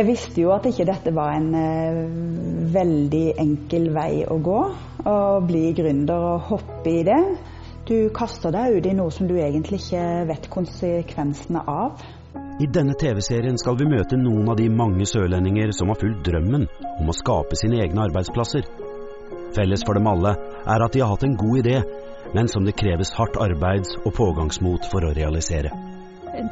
Jeg visste jo at ikke dette var en eh, veldig enkel vei å gå. Å bli gründer og hoppe i det. Du kaster deg ut i noe som du egentlig ikke vet konsekvensene av. I denne TV-serien skal vi møte noen av de mange sørlendinger som har fulgt drømmen om å skape sine egne arbeidsplasser. Felles for dem alle er at de har hatt en god idé, men som det kreves hardt arbeids- og pågangsmot for å realisere.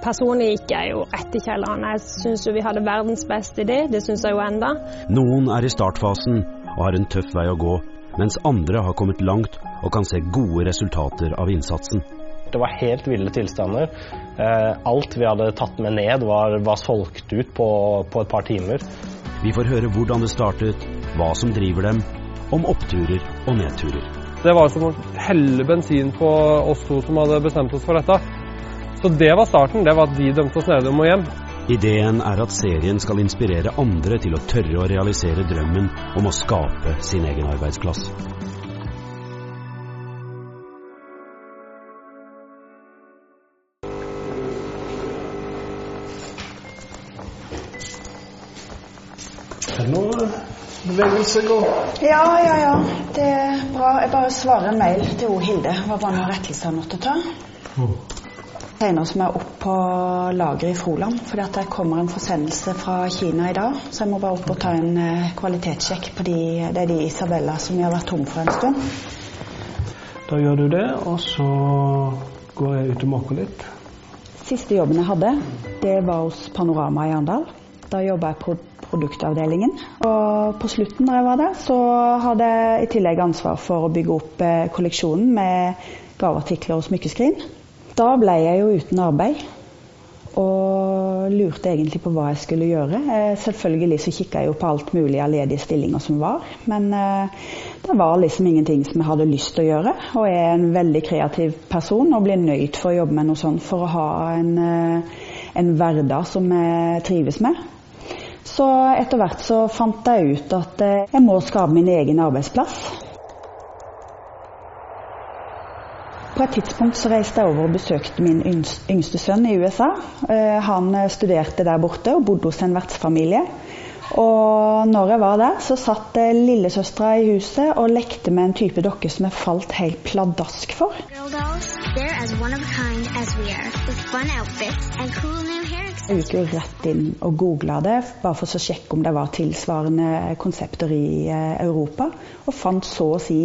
Personlig gikk jeg jo rett i kjelleren. Jeg syns jo vi hadde verdens beste idé, det syns jeg jo enda. Noen er i startfasen og har en tøff vei å gå, mens andre har kommet langt og kan se gode resultater av innsatsen. Det var helt ville tilstander. Eh, alt vi hadde tatt med ned, var, var solgt ut på, på et par timer. Vi får høre hvordan det startet, hva som driver dem, om oppturer og nedturer. Det var som å helle bensin på oss to som hadde bestemt oss for dette. Så det var starten. Det var at de dømte oss nede om å hjem. Ideen er at serien skal inspirere andre til å tørre å realisere drømmen om å skape sin egen arbeidsplass. Er noe bevegelse går? Ja, ja, ja. Det er bra. Jeg bare svarer en mail til O. Hilde. Det var bare noen rettelser jeg måtte ta. Senere som er opp på lageret i Froland, For det kommer en forsendelse fra Kina i dag. Så jeg må bare opp og ta en eh, kvalitetssjekk på de, det er de Isabella som vi har vært tom for en stund. Da gjør du det, og så går jeg ut og måker litt. Siste jobben jeg hadde, det var hos Panorama i Arendal. Da jobba jeg på produktavdelingen. Og på slutten da jeg var der, så hadde jeg i tillegg ansvar for å bygge opp eh, kolleksjonen med gaveartikler og smykkeskrin. Da ble jeg jo uten arbeid. Og lurte egentlig på hva jeg skulle gjøre. Eh, selvfølgelig så kikka jeg jo på alt mulig av ledige stillinger som var. Men eh, det var liksom ingenting som jeg hadde lyst til å gjøre. Og jeg er en veldig kreativ person og blir nøyd for å jobbe med noe sånt for å ha en, eh, en hverdag som jeg trives med. Så etter hvert så fant jeg ut at jeg må skape min egen arbeidsplass. På et tidspunkt så reiste jeg over og besøkte min yngste sønn i USA. Eh, Han eh, studerte der borte og bodde hos en vertsfamilie. Og når jeg var der, så satt eh, lillesøstera i huset og lekte med en type dokke som jeg falt helt pladask for. Jeg gikk jo rett inn og googla det, bare for å sjekke om det var tilsvarende konsepter i Europa, og fant så å si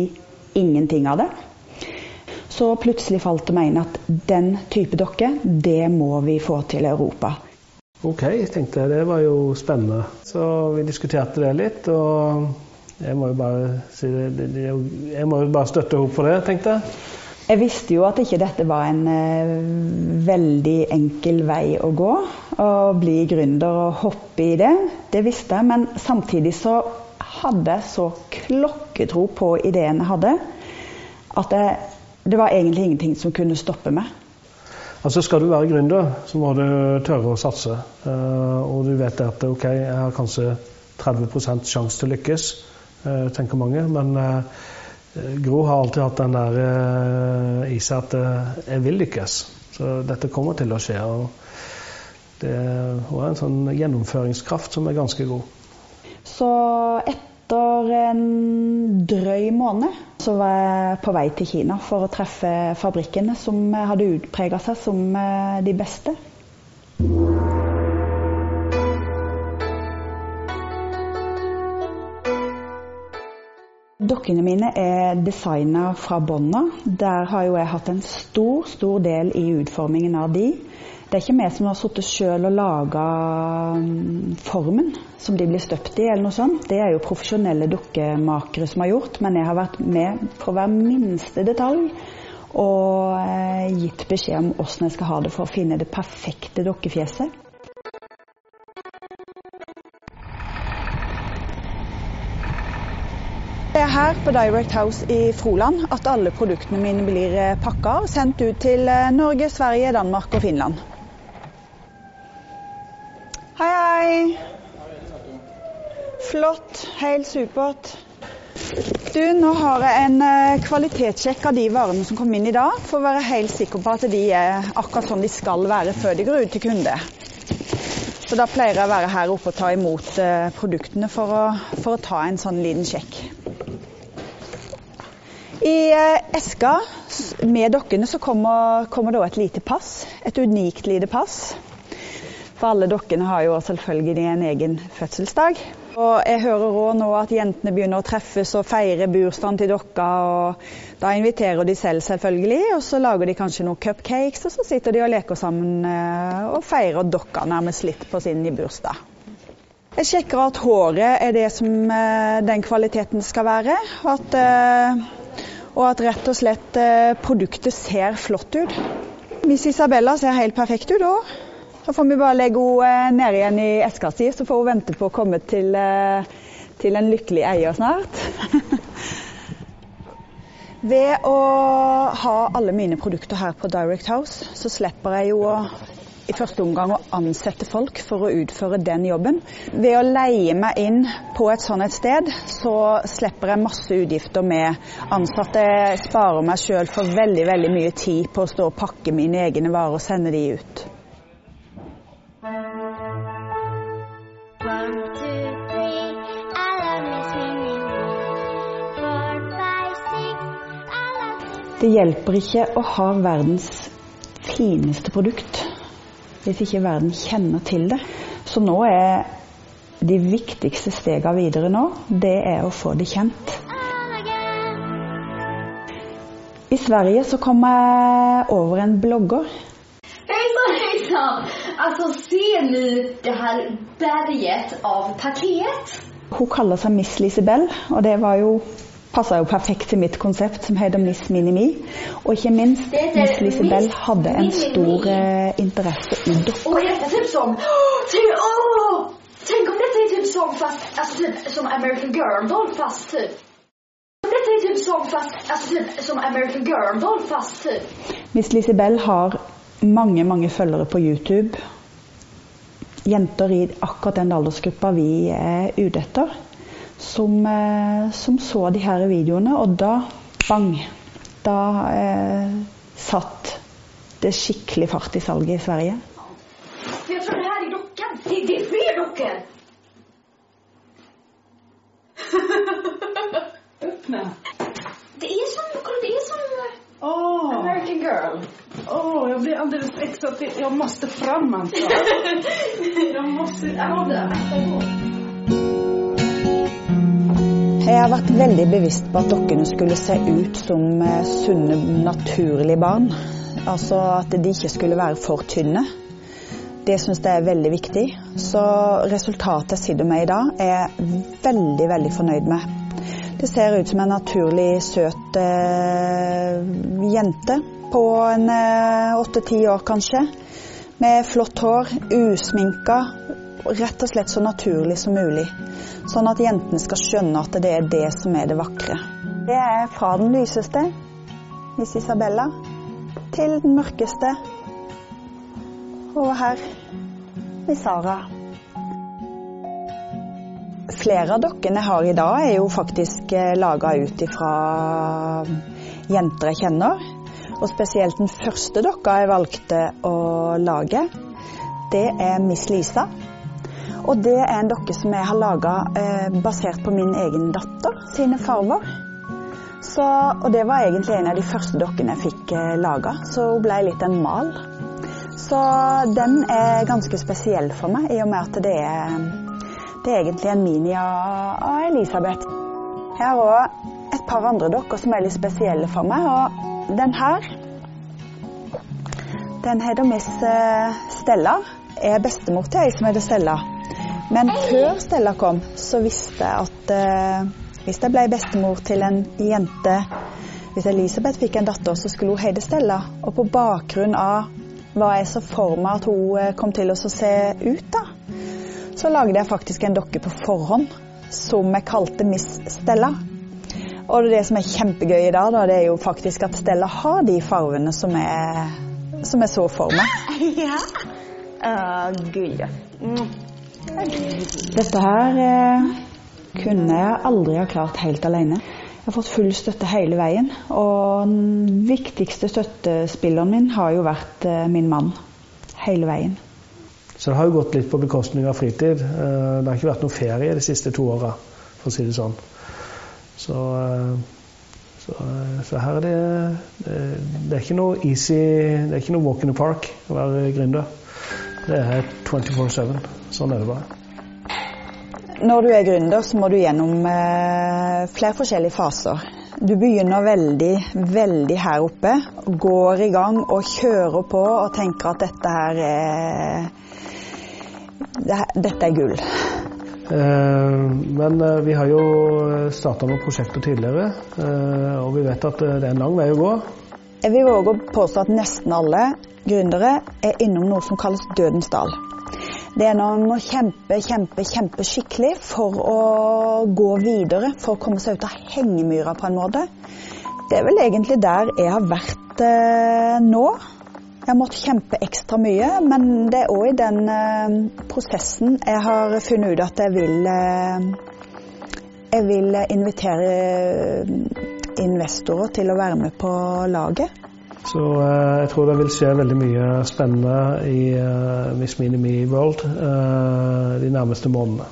ingenting av det. Så plutselig falt det meg inn at den type dokke, det må vi få til Europa. Ok, tenkte jeg. Det var jo spennende. Så vi diskuterte det litt, og jeg må jo bare si det, Jeg må jo bare støtte henne på det, tenkte jeg. Jeg visste jo at ikke dette var en eh, veldig enkel vei å gå. Å bli gründer og hoppe i det, det visste jeg. Men samtidig så hadde jeg så klokketro på ideen jeg hadde, at jeg, det var egentlig ingenting som kunne stoppe meg. Altså Skal du være gründer, så må du tørre å satse. Eh, og du vet at ok, jeg har kanskje 30 sjanse til å lykkes, eh, tenker mange. Men eh, Gro har alltid hatt den der i seg at jeg vil lykkes. Så dette kommer til å skje. og det, har en sånn gjennomføringskraft som er ganske god. Så etter en drøy måned så var jeg på vei til Kina for å treffe fabrikkene som hadde utprega seg som eh, de beste. Dokkene mine er designa fra bånn. Der har jo jeg hatt en stor, stor del i utformingen av de. Det er ikke vi som har sittet sjøl og laga formen som de blir støpt i, eller noe sånt. Det er jo profesjonelle dukkemakere som har gjort, men jeg har vært med på hver minste detalj og eh, gitt beskjed om åssen jeg skal ha det for å finne det perfekte dokkefjeset. Her på Direct House i Froland at alle produktene mine blir pakka og sendt ut til eh, Norge, Sverige, Danmark og Finland. Hei, hei. Flott. Helt supert. Du, nå har jeg en eh, kvalitetssjekk av de varene som kom inn i dag, for å være helt sikker på at de er akkurat sånn de skal være før de går ut til kunde. Så da pleier jeg å være her oppe og ta imot eh, produktene for å, for å ta en sånn liten sjekk. I eh, eska med dokkene så kommer, kommer da et lite pass. Et unikt lite pass. For alle dokkene har jo selvfølgelig en egen fødselsdag. Og jeg hører òg nå at jentene begynner å treffes og feire bursdagen til dokka. og Da inviterer de selv, selvfølgelig, og så lager de kanskje noen cupcakes. Og så sitter de og leker sammen eh, og feirer dokka nærmest litt på sin bursdag. Jeg sjekker at håret er det som eh, den kvaliteten skal være. Og at, og at rett og slett eh, produktet ser flott ut. Miss Isabella ser helt perfekt ut òg. Da får vi bare legge henne eh, ned igjen i eska si, så får hun vente på å komme til, eh, til en lykkelig eier snart. Ved å ha alle mine produkter her på Direct House, så slipper jeg jo å i første omgang å ansette folk for å utføre den jobben. Ved å leie meg inn på et sånt et sted, så slipper jeg masse utgifter med ansatte. Jeg sparer meg sjøl for veldig, veldig mye tid på å stå og pakke mine egne varer og sende de ut. Det hjelper ikke å ha verdens fineste produkt hvis ikke verden kjenner til det. Så nå er de viktigste stegene videre nå, det er å få det kjent. I Sverige så kom jeg over en blogger. Hejsan hejsan! Altså, ser ni det her berget av paket? Hun kaller seg Miss Lisebell, og det var jo passa jo perfekt til mitt konsept som heter Miss Minimi. Og ikke minst, Miss Lisabel hadde en stor eh, interesse i dokker. Och dette typ som... Tänk om dette er typ som fast... Alltså typ som American Girl doll fast typ. Typ som fast... Alltså typ som American Girl doll fast typ. Miss Lisabel har mange, mange følgere på YouTube. Jenter i akkurat den aldersgruppa vi er ute etter, som, eh, som så de her videoene, og da bang! Da eh, satt det skikkelig fart i salget i Sverige. Jeg tror det här är dockan. Det, det er fler dockor. Öppna. Det er som... Det er som... Åh, American Girl. åh, jeg blir alldeles extra Jeg måtte måste fram altså. jeg måtte ja det. Jeg har vært veldig bevisst på at dokkene skulle se ut som eh, sunne, naturlige barn. Altså at de ikke skulle være for tynne. Det syns jeg er veldig viktig. Så resultatet jeg sitter med i dag, er jeg veldig, veldig fornøyd med. Det ser ut som en naturlig søt eh, jente på en åtte-ti år kanskje. Med flott hår, usminka. Rett og slett så naturlig som mulig. Sånn at jentene skal skjønne at det er det som er det vakre. Det er fra den lyseste, Miss Isabella, til den mørkeste over her, Miss Sara. Flere av dokkene jeg har i dag, er jo faktisk laga ut ifra jenter jeg kjenner. Og spesielt den første dokka jeg valgte å lage, det er Miss Lisa. Og det er en dokke som jeg har laga eh, basert på min egen datter sine farver. Så, og det var egentlig en av de første dokkene jeg fikk eh, laga, så hun ble litt en mal. Så den er ganske spesiell for meg, i og med at det er, det er egentlig en mini av, Elisabeth. Jeg har òg et par andre dokker som er litt spesielle for meg, og den her den heter Miss eh, Stella. Er bestemor til ei som heter Stella. Men før Stella kom, så visste jeg at eh, hvis jeg ble bestemor til en jente Hvis Elisabeth fikk en datter, så skulle hun hete Stella. Og på bakgrunn av hva jeg så for meg at hun eh, kom til å se ut, da, så lagde jeg faktisk en dokke på forhånd som jeg kalte Miss Stella. Og det som er kjempegøy i dag, da, det er jo faktisk at Stella har de fargene som jeg, som jeg så for meg. Ja. Uh, Gullig. Dette her eh, kunne jeg aldri ha klart helt alene. Jeg har fått full støtte hele veien. Og den viktigste støttespilleren min har jo vært eh, min mann. Hele veien. Så det har jo gått litt på bekostning av fritid. Eh, Det har ikke vært noe ferie de siste to åra, for å si det sånn. Så, eh, så, eh, så her er det, det Det er ikke noe easy Det er ikke noe walk in the park å være gründer. Det er 24-7. Sånn er det bare. Når du er gründer, så må du gjennom eh, flere forskjellige faser. Du begynner veldig, veldig her oppe, går i gang og kjører på og tenker at dette her er det, Dette er gull. Eh, Men eh, vi har jo starta noen prosjekter tidligere, eh, og vi vet at eh, det er en lang vei å gå. Jeg vil våge å påstå at nesten alle gründere er innom noe som kalles dødens dal. Det er når en må kjempe, kjempe, kjempe skikkelig for å gå videre, for å komme seg ut av hengemyra på en måte. Det er vel egentlig der jeg har vært eh, nå. Jeg har måttet kjempe ekstra mye, men det er òg i den eh, prosessen jeg har funnet ut at jeg vil eh, Jeg vil invitere investorer til å være med på laget. Så eh, jeg tror det vil skje veldig mye spennende i eh, Miss Minimi World eh, de nærmeste månedene.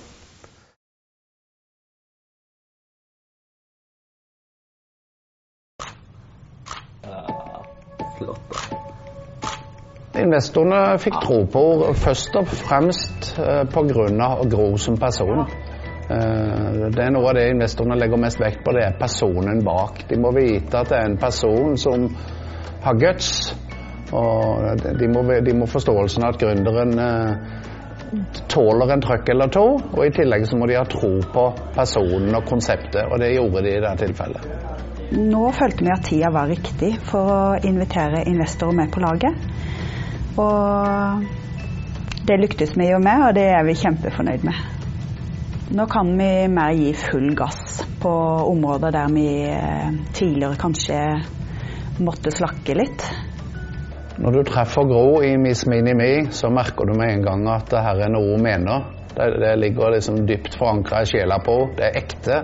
Investorene fikk tro på henne først og fremst eh, pga. Gro som person. Eh, Det er noe av det investorene legger mest vekt på, det er personen bak. De må vite at det er en person som har guts. Og de må, de må forståelsen av at gründeren eh, tåler en trøkk eller to. Og i tillegg så må de ha tro på personen og konseptet, og det gjorde de i dette tilfellet. Nå følte vi at tida var riktig for å invitere investorer med på laget. Og det lyktes vi jo med, og det er vi kjempefornøyd med. Nå kan vi mer gi full gass på områder der vi eh, tidligere kanskje måtte slakke litt. Når du treffer Gro i Miss Minimi, så merker du med en gang at det her er noe hun mener. Det, det ligger liksom dypt forankra i sjela på henne. Det er ekte.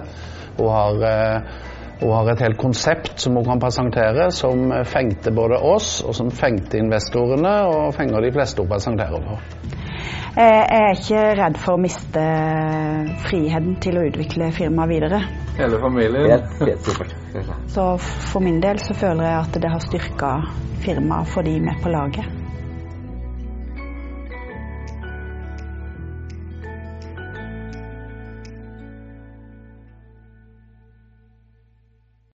Hun har, eh, hun har et helt konsept som hun kan presentere, som fengte både oss, og som fengte investorene, og fenger de fleste hun presenterer for. Jeg er ikke redd for å miste friheten til å utvikle firmaet videre. Hele familien. Helt, helt supert. Så for min del så føler jeg at det har styrka firmaet for de med på laget.